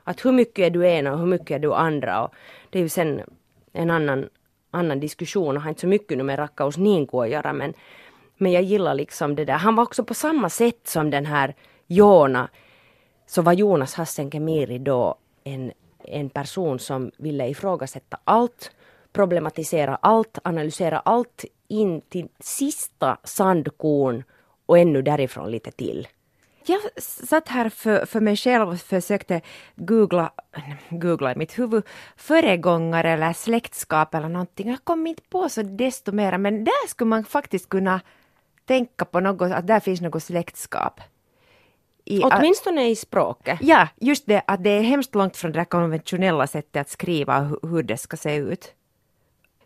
Att hur mycket är du ena och hur mycket är du andra? Och det är ju sen en annan, annan diskussion och har inte så mycket nu med Rakkaus Niinko att göra men, men jag gillar liksom det där. Han var också på samma sätt som den här Jona så var Jonas Hassen Kemiri då en, en person som ville ifrågasätta allt, problematisera allt, analysera allt in till sista sandkorn och ännu därifrån lite till. Jag satt här för, för mig själv och försökte googla, googla i mitt huvud föregångare eller släktskap eller någonting. Jag kom inte på så desto mera men där skulle man faktiskt kunna tänka på något, att där finns något släktskap. I, Åtminstone i språket. Ja, just det att det är hemskt långt från det konventionella sättet att skriva hur det ska se ut.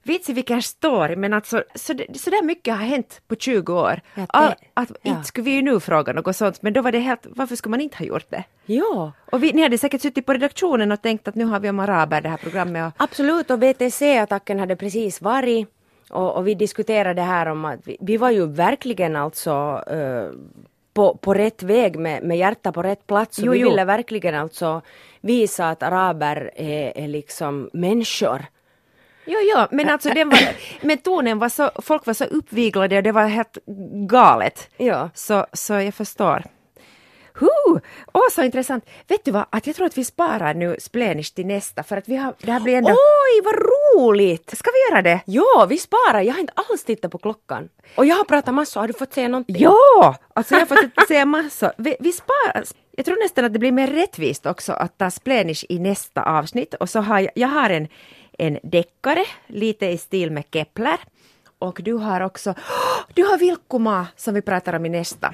Vitsi vilken story, men alltså så, så där mycket har hänt på 20 år. Ja, All, att, ja. Inte skulle vi ju nu fråga något sånt, men då var det helt, varför skulle man inte ha gjort det? Ja. Och vi, ni hade säkert suttit på redaktionen och tänkt att nu har vi om araber det här programmet. Och... Absolut, och VTC-attacken hade precis varit. Och, och, vi diskuterade det här om att vi, vi var ju verkligen alltså uh, på, på rätt väg med, med hjärta på rätt plats. Jo, vi jo. ville verkligen alltså visa att araber är, är liksom människor. Jo, jo, men alltså den var, men tonen var så, folk var så uppviglade och det var helt galet. Ja. Så, så jag förstår. Huh! Åh, oh, så intressant. Vet du vad, att jag tror att vi sparar nu Splenish till nästa för att vi har, det här blir ändå... Oj, vad roligt! Ska vi göra det? Ja, vi sparar. Jag har inte alls tittat på klockan. Och jag har pratat massor. Har du fått säga någonting? Ja! Alltså jag har fått säga massor. Vi, vi sparar. Jag tror nästan att det blir mer rättvist också att ta Splenish i nästa avsnitt och så har jag, jag har en en deckare, lite i stil med Kepler. Och du har också, du har Vilkkoma som vi pratar om i nästa.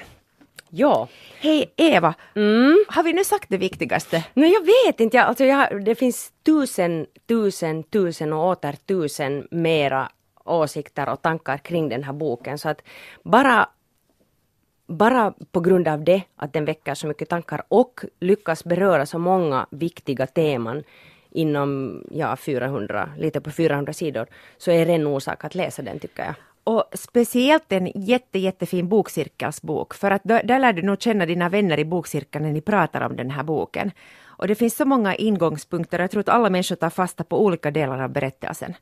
Ja. Hej Eva, mm. har vi nu sagt det viktigaste? Nej jag vet inte, jag, alltså jag, det finns tusen, tusen, tusen och åter tusen mera åsikter och tankar kring den här boken så att bara bara på grund av det, att den väcker så mycket tankar och lyckas beröra så många viktiga teman inom ja, 400, lite på 400 sidor, så är det en orsak att läsa den tycker jag. Och speciellt en jätte, jättefin bokcirkelsbok, för att där, där lär du nog känna dina vänner i bokcirkeln när ni pratar om den här boken. Och det finns så många ingångspunkter och jag tror att alla människor tar fasta på olika delar av berättelsen.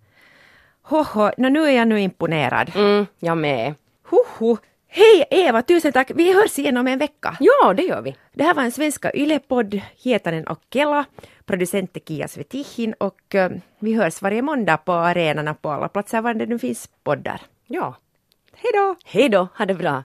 Hoho, no, nu är jag nu imponerad. Mm, jag med. Hoho, Hej Eva, tusen tack! Vi hörs igen om en vecka. Ja, det gör vi. Det här var en svenska Ylepodd, Hietanen och Kela, producent är Kia Svetihin och uh, vi hörs varje måndag på arenorna på alla platser var det nu finns poddar. Ja. Hej då! Hej då, ha det bra!